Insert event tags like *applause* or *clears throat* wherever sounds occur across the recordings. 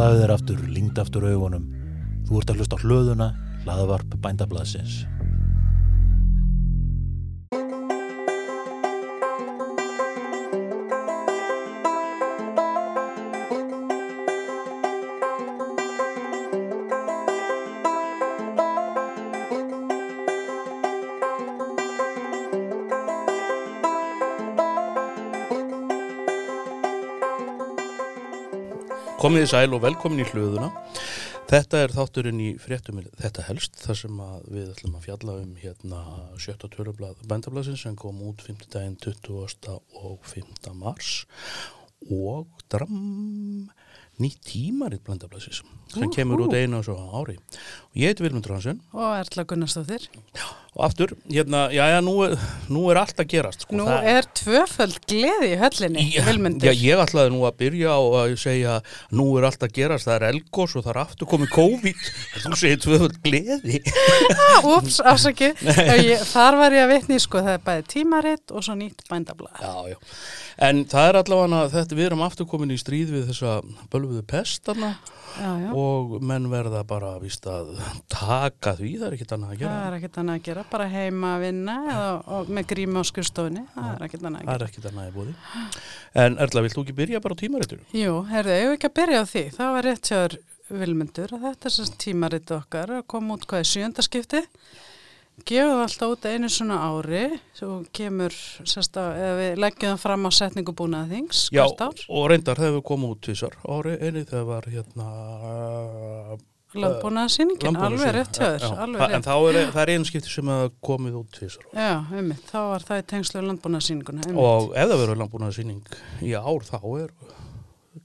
Slaðu þér aftur, lingd aftur augunum. Þú ert að hlusta á hlöðuna, hlaðavarp bændablaðsins. Komið í sæl og velkomin í hlöðuna. Þetta er þátturinn í fréttum þetta helst, þar sem við ætlum að fjalla um hérna sjötta tölublað bændablasins sem kom út 5. daginn 20. og 5. mars og dram nýtt tímaritt bændablasins sem Ú, kemur ú. út einu og svo ári. Og ég heiti Vilmundur Hansen og Erla Gunnarsdóttir. og aftur, hérna, já, já, nú, nú er allt að gerast. Sko, Nú er tvöföld gleði í höllinni, Já, Vilmundur. já, ég ætlaði nú að byrja á að segja nú er allt að gerast, það er elgós og það er aftur komið COVID þú segir tvöfald gleði Úps, *laughs* ég- Þar var ég að vitni, sko, það er bæði tímaritt og svo nýtt bændablað. Já, já, en það er allavega þetta við erum aftur komin í stríð við þessa bölvuðu pestana Já, já. og menn verða bara víst að taka því, það er ekkert annað að Það gera er ekkert annað að gera, bara heima að vinna eða og með grími á skurstofunni, það er ekkert annað að það gera. er ekkert annað í búði en Erla, vilt þú ekki byrja bara á tímaritinu? Jú, herðu, ég hef ekki að byrja á því. Það var rétt sjáður Vilmundur að þetta er tímaritt okkar að koma út hvað er sjöndaskipti. Gefum það alltaf út einu svona ári, svo kemur, sérst að, eða við leggjum það fram á setningu búnaða þings, Já, og reyndar það hefur komið út tvisar ári, einu þegar var hérna landbúnaðarsýningin, alveg rétt það- En þá er það er einu skipti sem komið út tvisar ári. Já, einmitt, þá var það í tengslu landbúnaðarsýninguna, einmitt. og ef það verður landbúnaðarsýning í ár þá er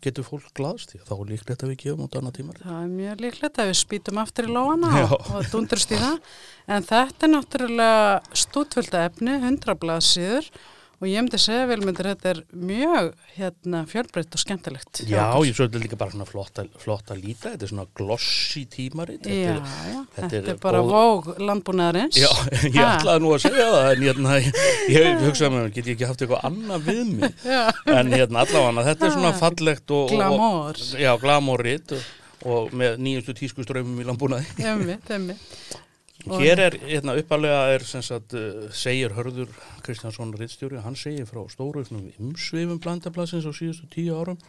getur fólk glaðst því að þá er líklegt að við gefum út annað tímar Það er mjög líklegt að við spýtum aftur í lóana og, dundrust í það. En þetta er náttúrulega stútvölda efni, 100 blaðsíður og ég myndi segja vilmyndir þetta er mjög hérna, fjölbreytt og skemmtilegt. Já, okkur. ég svo þetta er líka bara svona flott að, flott að líta þetta er svona glossy tímarit Já, þetta er, já, þetta þetta, er er bara góð- vóg landbúnaðarins. Já, *laughs* ég Ha. ætlaði nú að segja það en hérna, ég, *laughs* ég hugsaði með mér, get ég ekki haft eitthvað annað við mig *laughs* en hérna allavega, þetta er svona fallegt og, og, Glamour. Já, glamórit og, og með nýjustu tískuströmmum í landbúnaði emmitt, emmitt. Hér er, hérna, uppalega er uh, segir Hörður Kristjánsson Rittstjóri, hann segir frá stóruðnum umsvifum blandaplassins á síðustu tíu árum.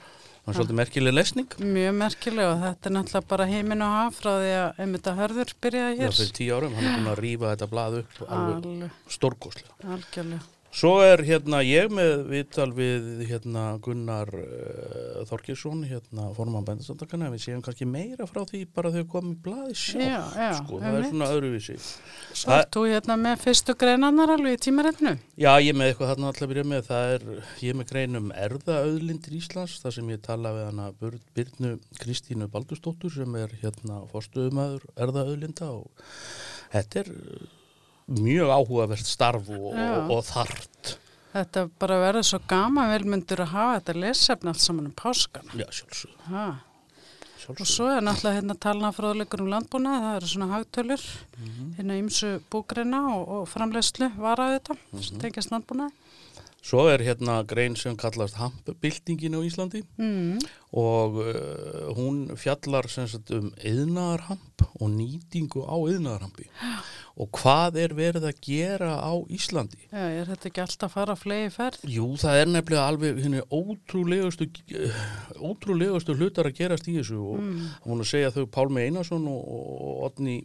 Það er svolítið merkileg lesning. Mjög merkilega og þetta er náttúrulega bara heiminn og haf frá því að einmitt að hörður byrjaði Já, hér. fyrir tíu árum, hann er búin að rífa þetta blað upp alveg stórkoslega. algjörlega. Svo er hérna ég með viðtal við hérna Gunnar uh, Þorkilsson, hérna forman bændasandakana, við séum kannski meira frá því bara komum í blaði sjálf. Já, já, sko, það er svona öðruvísi. Svo ert þú hérna með fyrstu greinannar alveg í tímareitinu? Já, ég er með eitthvað þarna alltaf byrja með, það er, ég er með grein um erðaauðlindir Íslands, þar sem ég tala við hana Byr- Birnu Kristínu Baldursdóttur sem er hérna fórstuðumæður erðaauðlinda og þetta er mjög áhugavert starf og, og, og þart. Þetta bara verður svo gaman velmyndur að hafa þetta lesefni allt saman um páskana. Já, sjálfsög. Og svo er náttúrulega hérna talna fróðleikur um landbúna, það eru svona hagtölur, hérna ymsu búgreina og, og framlegslu varaði þetta, sem tengjast landbúna. Svo er hérna grein sem kallast hampbyltingin á Íslandi Mm. og uh, hún fjallar sem sagt um yðnaðarhamp og nýtingu á yðnaðarhampi *gasps* og hvað er verið að gera á Íslandi? Já, er þetta ekki alltaf að fara flegi ferð? Jú, það er nefnilega alveg henni ótrúlegustu, ótrúlegustu hlutar að gerast í þessu og mm. hún að segja þau Pálmi Einarsson og, og Otni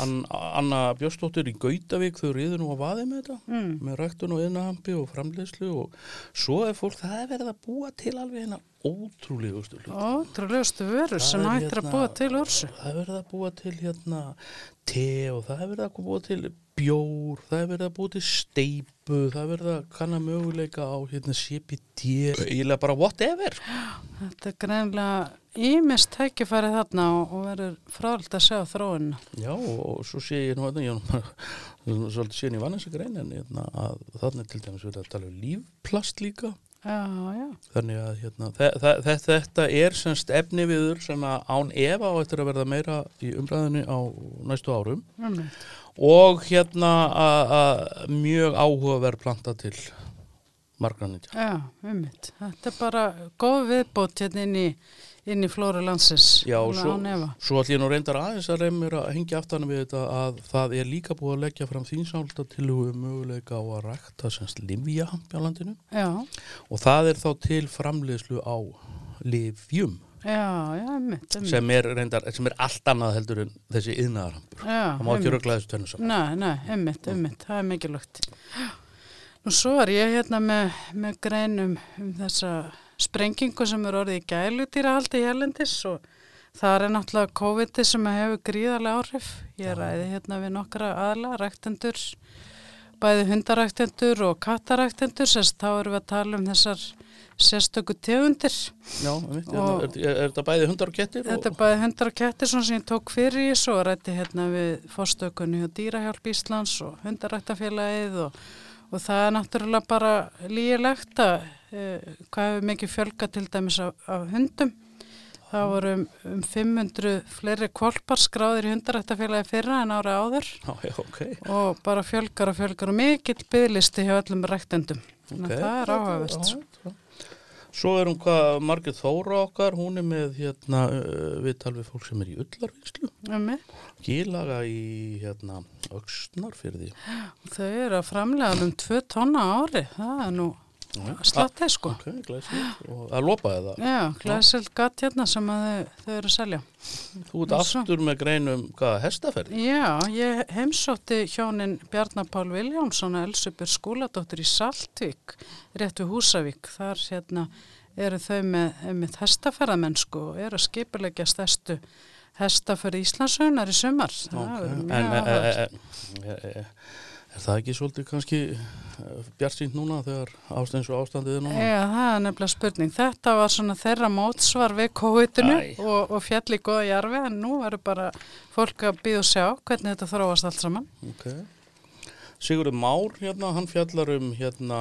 Ann, Anna Björnsdóttir í Gautavík þau riður nú að vaði með þetta Mm. með ræktun og yðnahampi og framleiðslu og svo er fólk, það er verið að búa til alveg hennar ótrúlegustu. Ótrúlegustu vörur sem hættir hérna- að búa til úrsu. Það er verið að búa til hérna te og það er verið að búa til bjór, það er verið að búa til steipu, það er verið að kanna möguleika á hérna CBD, eiginlega bara whatever. Þetta er greinlega ímist tækifæri þarna og, verður fráðilegt að sjá þróunna. Já og, svo sé ég nú ég er nú bara *laughs* svolítið síðan í vann þessi grein en hérna, að þannig til dæmis verið að tala um lífplast líka. Já, já. Þannig að hérna, þe þe þe þetta er semst efni viður sem að án efa á eftir að verða meira í umræðinni á næstu árum. Einmitt. og hérna að- mjög áhugaverð planta til margranitja. Já, ummitt. Þetta er bara góð viðbót hérna inn í, inn í flóru landsins. Já, svo, svo ég nú reyndar aðeins að reymir að hengja aftan við þetta að það er líka búið að leggja fram þýnsálda til möguleika á að rækta semst livjahamp á landinu Já, og það er þá til framleiðslu á livjum já, já, einmitt, einmitt. sem er reyndar, sem er allt annað heldur en þessi yðnaðarhampur. Það má ekki rögla þessu tönnu saman. Nei, nei, einmitt, einmitt, það er mikilvægt. Nú svo er ég hérna með, með grein um, um þessa sprengingu sem er orðið í gælutýrahaldi hérlendis og það er náttúrulega COVID sem hefur gríðarlega áhrif. Ég ræði hérna við nokkra aðla, ræktendur, bæði hundaræktendur og kattaræktendur, sérst þá erum við að tala um þessar sérstöku tegundir. Já, einmitt, Og- er, er, er þetta bæði hundar og kettir? Þetta er bæði hundar og kettir svona sem ég tók fyrir í svo og rætti hérna við fórstökunni og dýrahjálp Íslands og hundaræktafélagið og, og það er náttúrulega bara lígilegt að e, hvað hefur mikið fjölga til dæmis af, af hundum. Það voru um, um 500 fleiri kvolpar skráðir í hundaræktafélagi fyrra en ára áður já, já, ok. og bara fjölgar og fjölgar og mikill bygglisti hjá öllum ræktendum. Þannig Ok. að það er áhugavert. Svo er hún hvað Margrét Þóra okkar, hún er með hérna uh, við fólk sem er í ullarvinnslu, Um gílaga í hérna auksnarfyrði. Þau eru að framlega um 2 tonna ári. Það er nú slattið sko. Ok, glæsilegt. Og að lopa það. Já, glæsild gatt hérna sem að þau, þau eru að selja. Þú ert aftur með greinum hvað hestaferði. Já, ég heimsótti hjónin Bjarnar Pál Viljámsson og Elsubjörn skúladóttur í Saltvík, rétt við Húsavík. Þar hérna eru þau með, með hestaferðamennsku og eru að skipulegja stærstu hestaferð Íslandsögnar í sumar. Það Ok, er En mjög e, er það ekki svolítið kannski bjart sínt núna þegar ástæðins og ástandið er núna? Já, það er nefnilega spurning. Þetta var svona þeirra mótsvar við COVID-inu Æ. og, og fjall í góða jarfi en nú verður bara fólk að býða og sjá hvernig þetta þróast allt saman. Ok. Sigurður Már, hérna, hann fjallar um hérna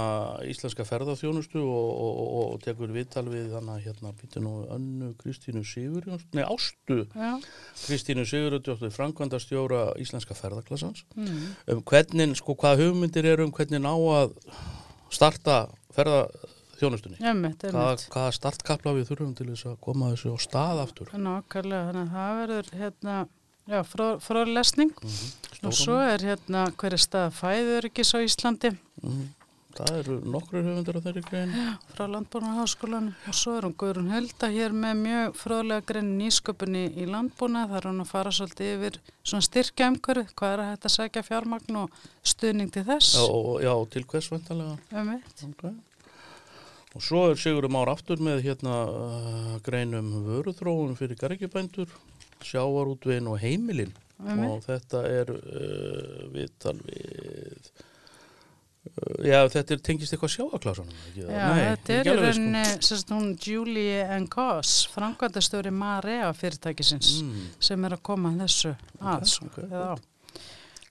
íslenska ferðarþjónustu og, og, og, og tekur viðtal við hann að hérna býta nú önnu Kristínu Sigurjóns, nei Ástu Já, Kristínu Sigurjónsdóttir, framkvæmdastjóra íslenska ferðarklassans mm. um hvernig, sko hvað hugmyndir eru um hvernig ná að starta ferðarþjónustunni. Emmett. hvaða startkapla við þurfum til þess að koma þessu á stað aftur? Nákvæmlega, þannig að það verður hérna, já, frá, frá lesning og svo er hérna hverju stað fæðuryggis á Íslandi Mm. Það eru nokkur höfundur á þeirri grein. frá Landbúnaðarháskólanum og svo er hún Guðrún Hulda hér með mjög fróðlega grein nýsköpunni í landbúnað þar er hún að fara svolítið yfir svona styrkja umhverju, hvað er að þetta sækja fjármagn og stuðning til þess Já, og, já, til hvers. Emmett, Okay. Og svo er Sigurður Már aftur með hérna uh, greinum vöruþróun fyrir gargibændur, sjávarútvegin og heimilin Einmitt. og þetta er uh, viðtal við uh, já, þetta er tengist eitthvað það? Já, Nei, þetta er í sko. rauninni, hún Julie N. Koss, framkvæmdastöri Marea fyrirtækisins mm, sem er að koma þessu að, Ok, sko, ok, eða á.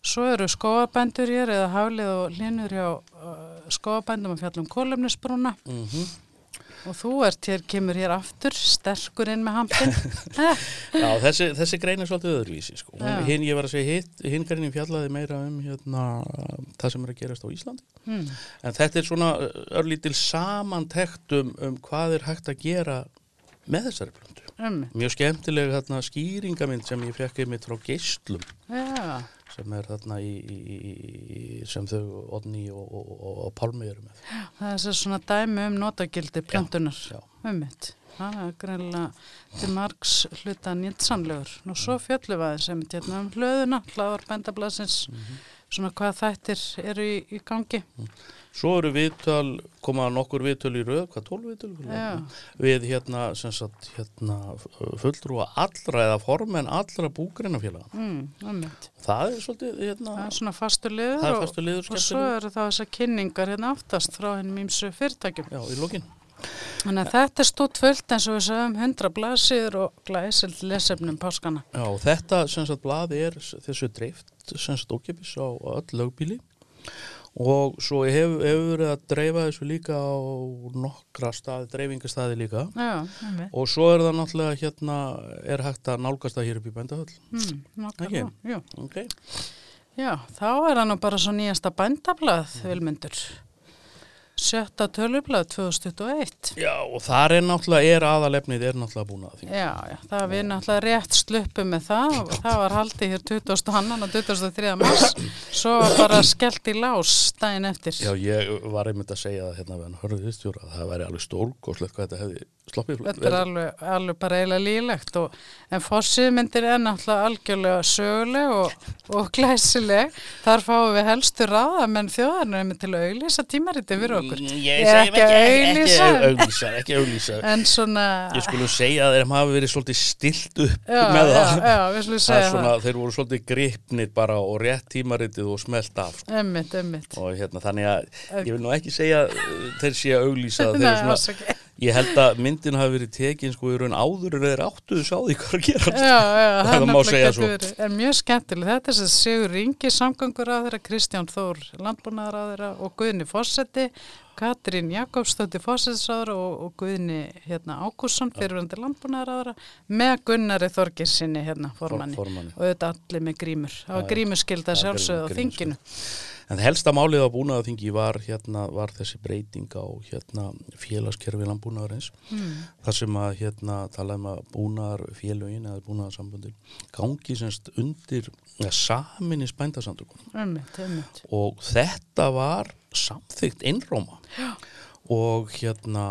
Svo eru skóabændur hér eða haflið og linur hjá uh, skóabændum að fjalla um kólefnisbrúna mm og þú ert hér, kemur hér aftur, sterkur inn með hampin. *laughs* Já, þessi, þessi grein er svolítið öðruvísi sko. Hinn, ég var að segja hinn greinin fjallaði meira um hérna, það sem er að gerast á Íslandi hmm. En þetta er svona uh, örlítil samantekt um, um hvað er hægt að gera með þessari plöntu. Um, Mjög skemmtileg hérna, skýringamind sem ég fekk einmitt frá geislum já, sem er þarna í, í, í sem þau Odni og, og, og, og Pálmi eru með. það er svo svona dæmi um notagildi plöntunar. Já. Um mitt. Það er greinlega til margs hluta nýttsamlegur. Nú svo fjöllum aðeins sem hérna um hlöðuna, hlaðar bændablasins, svona hvað þættir eru í, í gangi. Svo eru viðtal, koma nokkur viðtöl í röð, hvað tólf viðtöl? Við hérna, sem sagt, hérna fulltrúa allra eða formenn allra búgreinafélaga. mm. Það er svolítið, hérna, Það er svona fastur liður, það er og, fastu liður og svo skemmtileg. eru það þessar kynningar hérna aftast frá hennum ímsu fyrirtækjum. Já, í lokin. Þannig að þetta er stótt fullt eins og við sögum 100 blasir og glæsild lesefnum páskana. Já, og þetta sem sagt blað er þessu dreift sem sagt ókipis á öll lögbíli og svo hefur hef verið að dreifa þessu líka á nokkra staði, dreifingastaði líka. Já, og svo er það náttúrulega hérna er hægt að nálgast það hér upp í bændahöll. Mm, nákvæmlega, jú. ok, Já, þá er það nú bara svo nýjasta bændablað, vilmyndur. Sjötta tölublað 2021. Já, og þar er náttúrulega, er aðalefnið, er náttúrulega búin að því. Já, já, það við náttúrulega rétt sluppu með það og það var haldið hér 20. hannan og 23. mars, svo bara skellt í lás daginn eftir. Já, ég var einmitt að segja það hérna við hann hörðu þýstjóra að það væri alveg stórgóðslegt hvað þetta hefði sloppið. Þetta er alveg, alveg bara eiginlega lílegt og, en fossiðmyndir er náttúrulega algjörlega söguleg og, og glæsileg. Þar fáum við helstu ráða menn þjóðarnum til að auðlýsa tímariti fyrir okkur. Ég Ég segi ekki að auglýsa. Ekki. En svona, Ég skulum segja að þeim hafi verið svolítið stilt upp já, með já, það. já, svona, þeir voru svolítið gripnir bara og rétt tímaritið og smelt af. sko. Emmitt, emmitt. Og hérna, þannig að ég vil nú ekki segja uh, þeir sé að auglýsa þeir eru svona. Ég held að myndin hafi verið tekin sko í raun áður en þeir áttuðu sá því hvað að gera. Já, já, Það það má segja svo. verið. Er mjög skemmtileg. Þetta er sem Sigur Ringi, samgangur á þeirra, Kristján Þór, landbúnaðar á þeirra og Guðni Fossetti, Katrín Jakobsdóttir Fossettisáður og, og Guðni hérna, Ákusson, fyrirvændi landbúnaðar á þeirra, með Gunnari Þorginsinni hérna, formanni. formanni. Og þetta allir með grímur. Það var Já, já. grímuskylda Já, sjálfsögðu á grímu- þinginu. En það helsta málið á búnaðarþingi var, hérna, var þessi breyting á hérna, félagskerfi landbúnaðarins. Mm. þar sem að hérna talaðum að búnaðar félögin eða búnaðarsambundin gangi semst undir saminni spændasamtökunum emmitt. og þetta var samþygt einróma Já. og hérna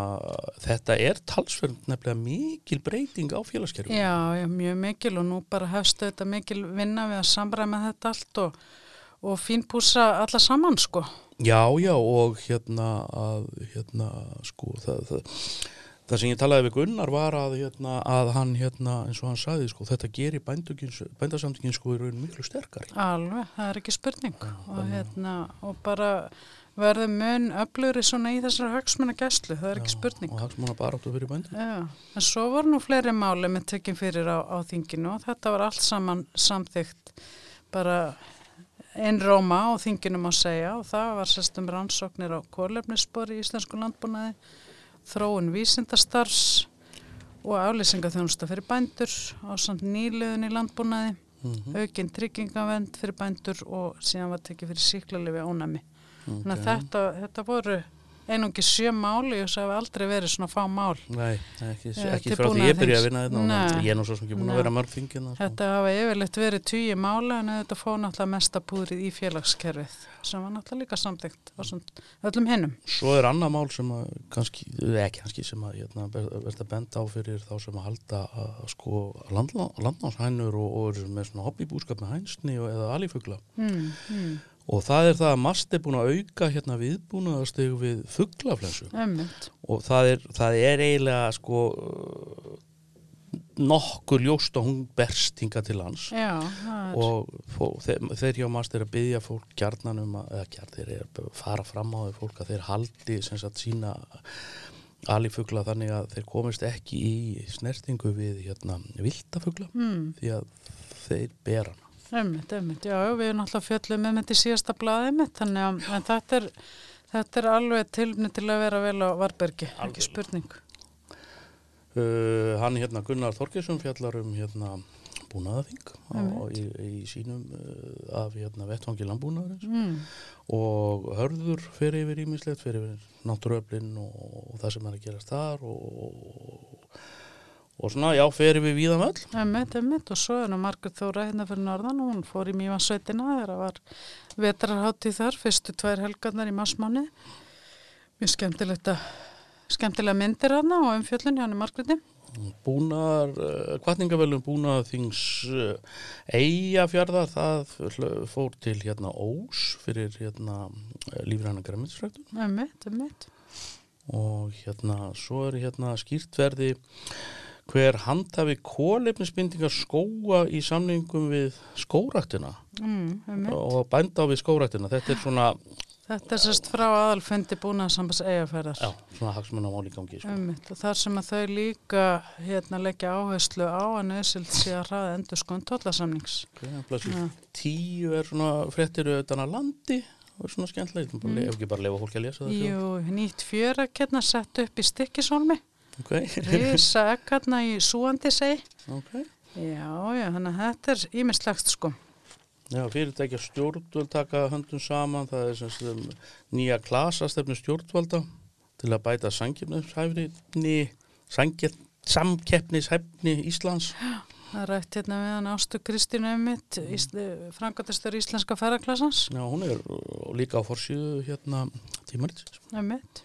þetta er talsverð nefnilega mikil breyting á félagskerfinu Já, já, mjög mikil og nú bara hefstu þetta mikil vinna við að samræma þetta allt og, og fínpúsa alla saman, sko. já, já og hérna að hérna sko það, það Það sem ég talaði við Gunnar var að, hérna, að hann, hérna, eins og hann sagði, sko, þetta gerir bændasamtökin sko í raun miklu sterkari. Alveg, það er ekki spurning og, hérna, og bara verður mun öflugri svona í þessar hagsmuna gæslu, það er ekki spurning. Og hagsmuna bara áttu fyrir bændur. Já, en svo voru nú fleiri máli með tekinn fyrir á, á þinginu og þetta var allt saman samþygt bara einróma á þinginu má segja og það var sestum rannsóknir á kólefnisspori í Íslensku landbúnaði, þróun vísindastarfs og aflýsingaþjónusta fyrir bændur á samt nýliðun í landbúnaði, Mhm. aukinn tryggingavend fyrir bændur og síðan var tekið fyrir síklarlifi ónæmi. Þannig að þetta, þetta voru einungi sjö máli og það hefur aldrei verið svona fá mál. Nei, ekki, Eh, ekki frá því ég byrja að vinna þetta. Nei. Ég er nú svo sem ekki búin að vera mörg þingina. Sko. Þetta hafa yfirleitt verið tugi mála en þetta fóð náttúrulega mesta púrið í félagskerfið sem var náttúrulega líka svona öllum hinnum. Svo er annað mál sem að kannski, ekki kannski sem að hérna, verða benda á fyrir þá sem að halda að sko landná, landnáshænur og, og með svona hobbybúskap með hænsni og, eða alífugla. Mm, mm, Og það er það að MAST er búin að auka hérna viðbúnaðasteg við fuglaflensu. Ömmit. og það er, það er eiginlega sko uh, nokkur ljóst að hún berst hinga til lands. Já, og fó, þeir, þeir hjá mast er að byggja fólk gjarnan um að, eða gjarn þeir er að fara fram á þeir fólk að þeir haldi sem sagt sína alifugla þannig að þeir komist ekki í snertingu við hérna viltafugla Mm, því að þeir bera hana ömmit, ömmit. Já, við erum náttúrulega fjöllum með þetta í síðasta blaðið mitt þannig að en þetta er, þetta er alveg tilfni til að vera vel á Varbergi, ekki Algjörlega. spurning. Uh, hann hérna Gunnar Þorgesson fjallar um hérna búnaðaþing í, í sínum uh, af hérna vettfangi landbúnaðarins Mm, og hörður fyrir yfir ímislegt, fyrir yfir náttúruöflin og, og það sem er að gerast þar og, og svona, já, fyrir við víðan öll. ömmit, ömmit og svo er nú Margrét Þóra hérna fyrir norðan og hún fór í Mývansveitina þegar það var vetrarháttið þar, fyrstu tvær helgarnar í marsmáni. Mjög skemmtilegt að skemmtilega myndir hana og umfjöllun hjá henni Margréti. Búnaðar, uh, kvartningavelum búnaðaþings uh, eigafjörðar, það fór til hérna Ós fyrir hérna lífræna græmiðsfræktum Ömmit, ömmit. og hérna, svo er hérna skýrtverði hver handhafi kólefnisbindingar skóa í samningum við skóraktina Mm, og bænda á við skóraktina. Þetta er svona, Þetta er sérst frá aðalfundi búin að sambas eigafærar. já, svona hagsmunna máli gangi. Sko. Ömmit. Og þar sem að þau líka hérna leggja áherslu á að nöðsild sé að hraða endur skoðum tollasamnings. Okay, tíu er svona fréttir auðvitaðna landi og er svona skemmtilegt. Mm. Ef ekki bara lefa fólki að lesa það. Jú, nýtt fjöraketna sett upp í stikkisólmi. Ok, Risa ekkarna í súandi segi. ok. Já, já, þannig að þetta er ímislegt sko. Já, fyrirtækja stjórnvöld taka höndum saman, það er sem nýja klasastefnu stjórnvalda til að bæta samkeppnishæfni, Íslands. Það er rætt hérna hann Ástu Kristínu Emmitt, frangatistur íslenska ferraklassans. Já, hún er líka á forsýðu hérna tímaritsins. Emmitt.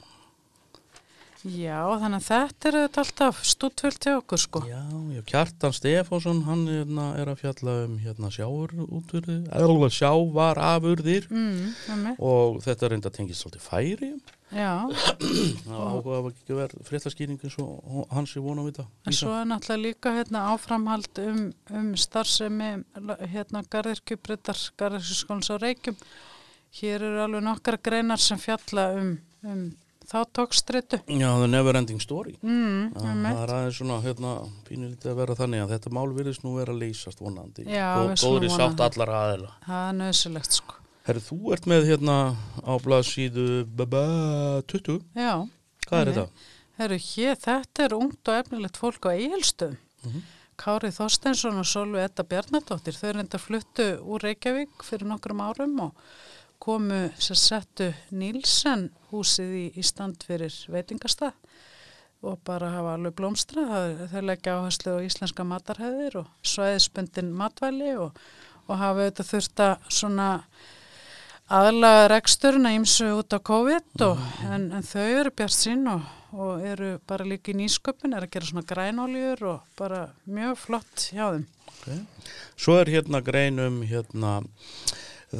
Já, þannig að þetta er þetta alltaf stútvöld til okkur sko. Já, já, Kjartan Stefánsson, hann hérna, er að fjalla um hérna sjáur útverði, eða sjávar afurðir Mm, og þetta reynda tengist svolítið færi. Já, *clears throat* Það áhuga að ekki verið fréttaskýring eins og hans er vona á þetta. en svo er náttúrulega líka hérna áframhald um, um starfsemi hérna garðirkjubrittar, garðirkjubskólans á Reykjum. Hér eru alveg nokkar greinar sem fjalla um, um þá tókstritu. Já, the never ending story. Mm, emmitt. það er aðeins svona, hérna, pínulítið að vera þannig að þetta mál virðist nú vera að leysast vonandi. Já, og góðri vona sátt það. allar aðeila. Það er nöðsilegt sko. Herru, þú ert með hérna á blaðsíðu baba, 20. Já. Hvað er þetta? Herru, hér, þetta er ungt og efnilegt fólk á eigilstöðum. Mhm. Kári Þorsteinsson og Solvi Edda Bjarnadóttir, þau reynda fluttu úr Reykjavík fyrir nokkrum árum og komu sér settu Nílsen húsið í, í stand fyrir veitingastað og bara hafa alveg blómstra. Þau leggja áherslu á íslenska matarhæðir og svæðisbundin matvæli og, og hafa auðvitað þurft að svona aðlaga reksturinn að ímsu út á COVID og, en, en þau eru bjart sín og, og eru bara líka í nýsköpun, er að gera svona grænóljur og bara mjög flott hjá þeim. Okay. Svo er hérna grein um hérna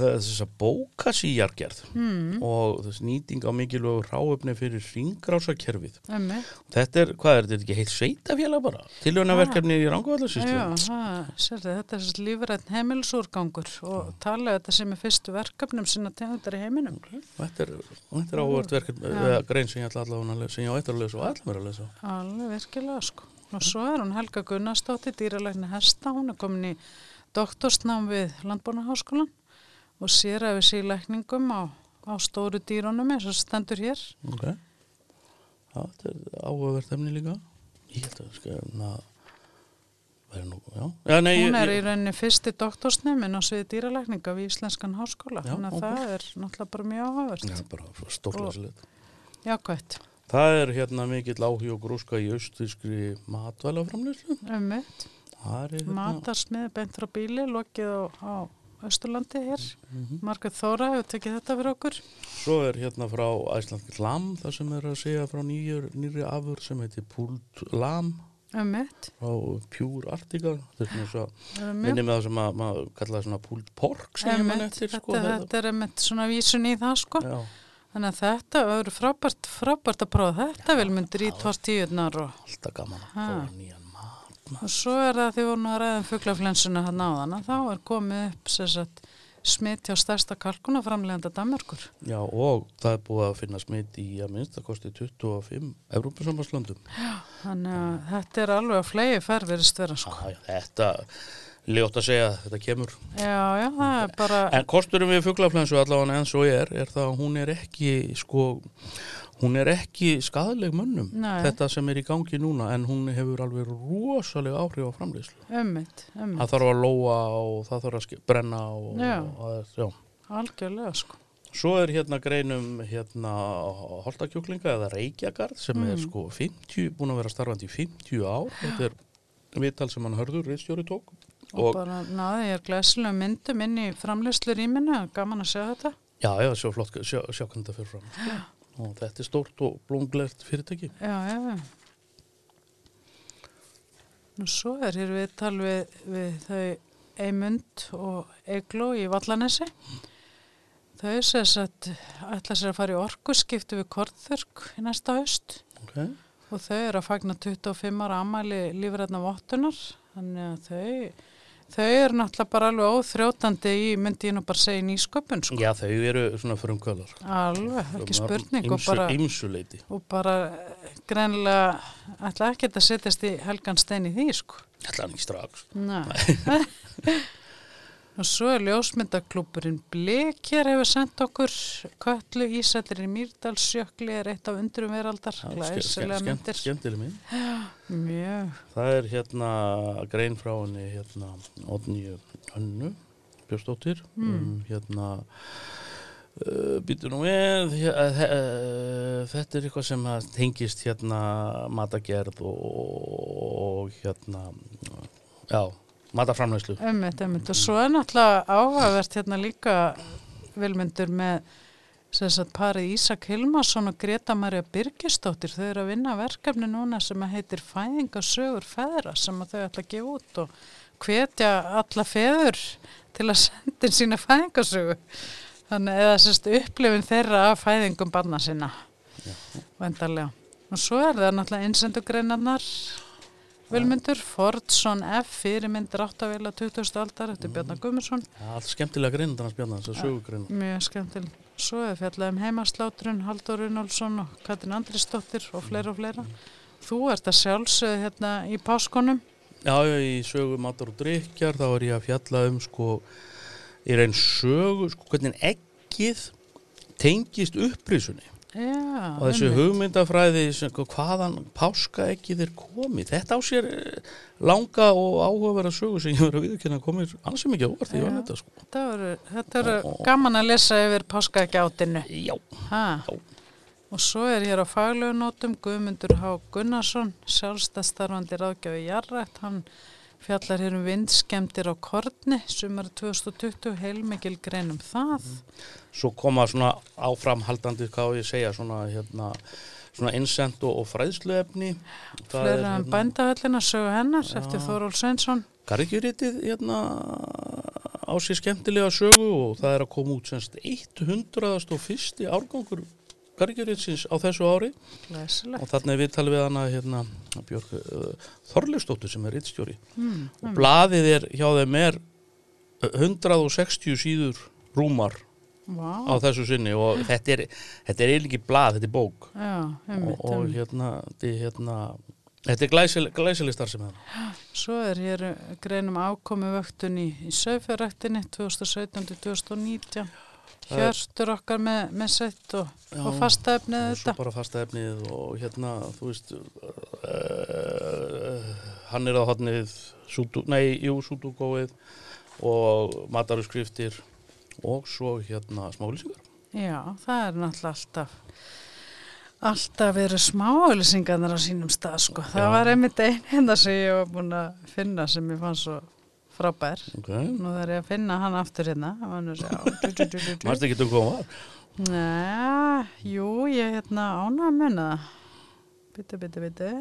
þess að bóka síjargerð Mm, og þess nýting á mikilvægu ráöfni fyrir ringrásakerfið. emmi, Þetta er, hvað er þetta ekki heilt sveitafélag bara? Tilhjónaverkefni í sérðu, þetta er lífrætt heimilsúrgangur og tala þetta sem er fyrstu verkefnum sinna tegundar í heiminum. Þetta er, er áhvert verkefni, eða grein sem ég ætla allavega sem ég á eftir að lesa og allir mér að lesa. Alveg virkilega sko. Og svo er hún Helga Gunnarsdóttir, dýralækni Hesta, hún er komin í doktorsnám við Landbúnaháskólan og sér að við sílækningum á, á stóru dýrunum eins og stendur hér. Ok. Já, þetta er áhugavert efni líka. Ég held að það skal hérna vera nú, já. Já, nei, Hún ég- er í ég- rauninni fyrsti doktorsnefn á sviði dýralækninga við Íslenskan háskóla. Þannig að það er náttúrulega bara mjög áhugavert. Já, bara stórlæsilegt. Jákvæmt. Það er hérna mikill áhug og grúska í austískri matvælaframlýslu. Það er hérna... Matarsmið beint frá bíli, lokið á Östurlandi hér. Mhm. Margrét Þóra hefur tekið þetta fyrir okkur. Svo er hérna frá Æsland Lam, það sem er að segja frá nýjur, nýri afur sem heitir Pult Lam mitt. frá Pure Arctica. Þetta er Um minni með það sem að, maður kallaði svona Pult Pork sem ég mann eftir, þetta, sko. þetta er einmitt svona vísun í það sko. Já, Þannig að þetta verður frábært, frábært að prófa þetta vel myndir í tvartíunar og, alltaf gaman að prófa nýjan mat. og svo er það því voru nú að ræða um fuglaflensuna hann áðan að þá er komið upp sagt, smitt hjá stærsta kalkunaframleganda Danmörkur. Já, og það er búið að finna smitt í að minnst að kosti 25 Evrópusambanslöndum. Þannig að þetta er alveg að flegi fær verist vera sko. Já, já, þetta, ljótt að segja að þetta kemur. Já, já, það er bara, En kosturum við fuglaflensu allavega eins og er, er það að hún er ekki, sko, hún er ekki skadaleg mönnum, Nei. þetta sem er í gangi núna, en hún hefur alveg rosalega áhrif á ummitt, Það þarf að lóa og það þarf að brenna og, Já. og, já. algjörlega sko. Svo er hérna greinum hérna holtakjúklinga eða reykjagarð sem er Mm. sko 50, búin að vera starfandi í 50 ár. Þetta er viðtal sem hann hörður, reistjóri tók. Og, Og, bara náði ég glæsilega myndum inn í framleyslu rýminu, gaman að sjá þetta. já, já, sjá flott, sjá, sjá hvernig þetta fyrir fram. sko. Og þetta er stórt og blónglert fyrirtæki. Já, já, já. Nú svo er hér viðtal við, við þau Eimund og Egló í Vallanesi. Þau sess að ætla sér að fara í orkuskiptu við Korþurk í næsta haust Okay. og þau eru að fagna 25 ára amæli lífræðna vottunar. Þannig að þau, þau eru náttúrulega bara alveg óþrjótandi í, myndi ég nú bara segja, nýsköpun, sko. Já, þau eru svona fyrir um kvölar. Alveg, ekki spurning og bara... Ímsuleiti. og bara eh, greinilega ætla ekki að setjast í helgan stein í því sko. Þetta er ekki strax. Nei. *laughs* *laughs* og svo er ljósmyndaklúburinn Blekir hefur sendt okkur köllu Ísættir í Mýrdalsjökli er eitt af undrum veraldar. Já, glæsilega myndir. Skemmtileg mynd. mjög. Það er hérna grein frá henni hérna Odníu Önnu Björnsdóttir um, hérna uh, býtu nú við hér- uh, uh, þetta er eitthvað sem tengist hérna matagerð og, og hérna já, mataframlæslu Ömmit, ömmit. Og svo er náttúrulega áhugavert hérna líka vilmyndur með sagt parið Ísak Hilmarsson og Greta Marja Birgisdóttir. Þau eru að vinna verkefni núna sem að heitir Fæðingasögur feðra sem að þau ætla að gefa út og hvetja alla feður til að senda sína fæðingasögu. Þannig eða sérst upplifin þeirra af fæðingum barna sinna. Vendarlega. Og svo er það náttúrulega innsendugreinarnar Vilmundur, Fordsson F, fyrirmyndir áttavila 20. aldar eftir Bjarnar Gummarsson, Ja, allt skemmtilega grein þannig spjarnar, þess að sögugrein mjög skemmtil. Svo er fjallað um heimaslátrun, Haldur Runálsson og Katrin Andrisdóttir og fleira og fleira. Þú ert að sjálfsögðu hérna í páskonum. Já, í sögu matar og drikjar þá er ég að fjalla um sko í raun sögu, sko hvernig eggið tengist upprísunni Já, og þessu hugmyndafræði sem, hvaðan páskaeggið er komið þetta á sér eh, langa og áhugaverða sögu sem ég verið að viðkynna komið ansið mikið óvart því ég var Já. þetta sko Þetta eru, gaman að lesa yfir páskaeggjátinu. Já, Ha. Já. Og svo er hér á faglegu nótum Guðmundur H. Gunnarsson, sjálfstæðstarfandi ráðgjafi Jarrætt. Hann fjallar hér um vindskemdir á Korni, sumar 2020, heilmikil grein um það. svo koma svona áframhaldandi, hvað ég segja svona hérna svona innsend og, fræðsluefni er, Fleira um bændahöllina, sögu hennar, eftir Þóról Sveinsson. Gargjuritið hérna á sér skemmtilega sögu og það er að koma út semst 101. árgangur Gargjuritsins á þessu ári. Læsilegt. og er við talið við hana hérna Björg uh, Þorleifsdóttir sem er rittstjóri Mm, og blaðið er hjá þeim er uh, 160 síður rúmar Vá, á þessu sinni. Og þetta er, þetta er eiginlega blað, þetta er bók. Já, og, og hérna, er hérna þetta er glæsileg, glæsileg starfsemi þarna. Svo er hér greinum ákomi vöktun í, í sögfjörræktinni 2017-2019. Hjörstur okkar með, með sett og, og fasta efnið og svo þetta. bara fasta efnið og hérna, þú veist uh, hann er á hodnið nei, jú, sútúkóið og matarusskriftir og svo hérna smálisingar Já, það er náttúrulega alltaf alltaf verið smáauðlýsingarnar á sínum stað sko. Það Já. var einmitt einn hérna sem ég var búin að finna sem ég fann svo frábær. okay. Nú þarf ég að finna hann aftur hérna. *laughs* Mærst ekki hún var? Nei, jú, ég hérna ána að munna það. Byttu, byttu, byttu.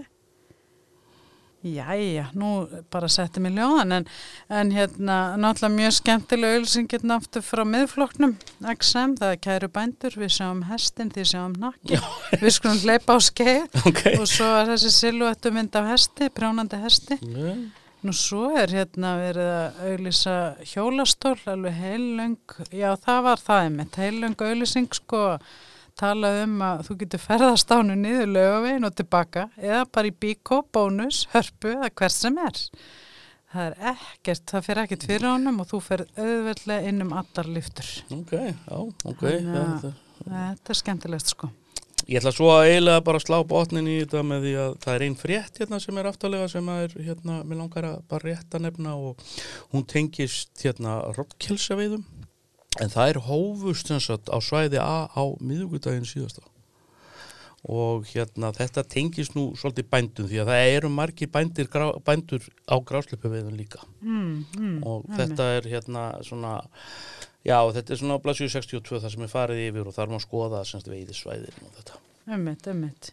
Jæja, nú bara setti mig ljóðan en, en hérna náttúrulega mjög skemmtilega auðlýsing hérna aftur frá miðflokknum XM, það er kæru bændur, við sjáum hestin, þið sjáum nakki, við skulum hleypa á skeið *laughs* Ok. og svo er þessi silhuettu mynd af hesti, prjónandi hesti. Okay. Nú svo er hérna verið að auðlýsa hjólastól, alveg heilöng, já það var það einmitt, heilöng auðlýsing sko, talað um að þú getur ferðast ánu niður lögavegin og tilbaka eða bara í bíkó, bónus, hörpu eða hvert sem er. Það er ekkert, það fer ekkert fyrir honum og þú fer auðveldlega inn um allar lyftur. ok, já, ok Þannig að- Þetta er skemmtilegt sko. Ég ætla svo að eiginlega bara slá botnin í þetta með því að það er einn frétt hérna sem er aftalega sem er hérna, mér langar að bara rétta nefna og hún tengist hérna rottkelsaveiðum. En það er hófust sem sagt á svæði A á miðugudaginn síðasta. Og hérna þetta tengist nú svolítið bændum því að það eru margir bændir, grá, bændur á grásleipuveiðum líka. Mm, mm, og þetta er hérna svona já þetta er svona á blaðsjú 62 þar sem er farið yfir og þar má skoða semst veiðisvæðin og þetta Ummitt, ummitt.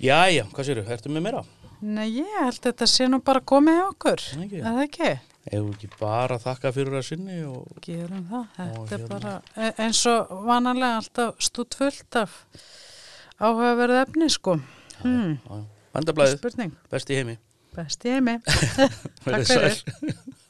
Jæja, hvað séru, ertu með meira? Nei, ég held að þetta sé nú bara komið okkur. Nei, ekki. Er það ekki? Ef ekki bara þakka fyrir að sinni og Gerum það. Þetta er hérna- bara e- eins og vanalega alltaf stútt fullt af áhugaverðu efni sko. Hmm. Vandablaðið, besti heimi Best í heimi. *laughs* Verið fyrir.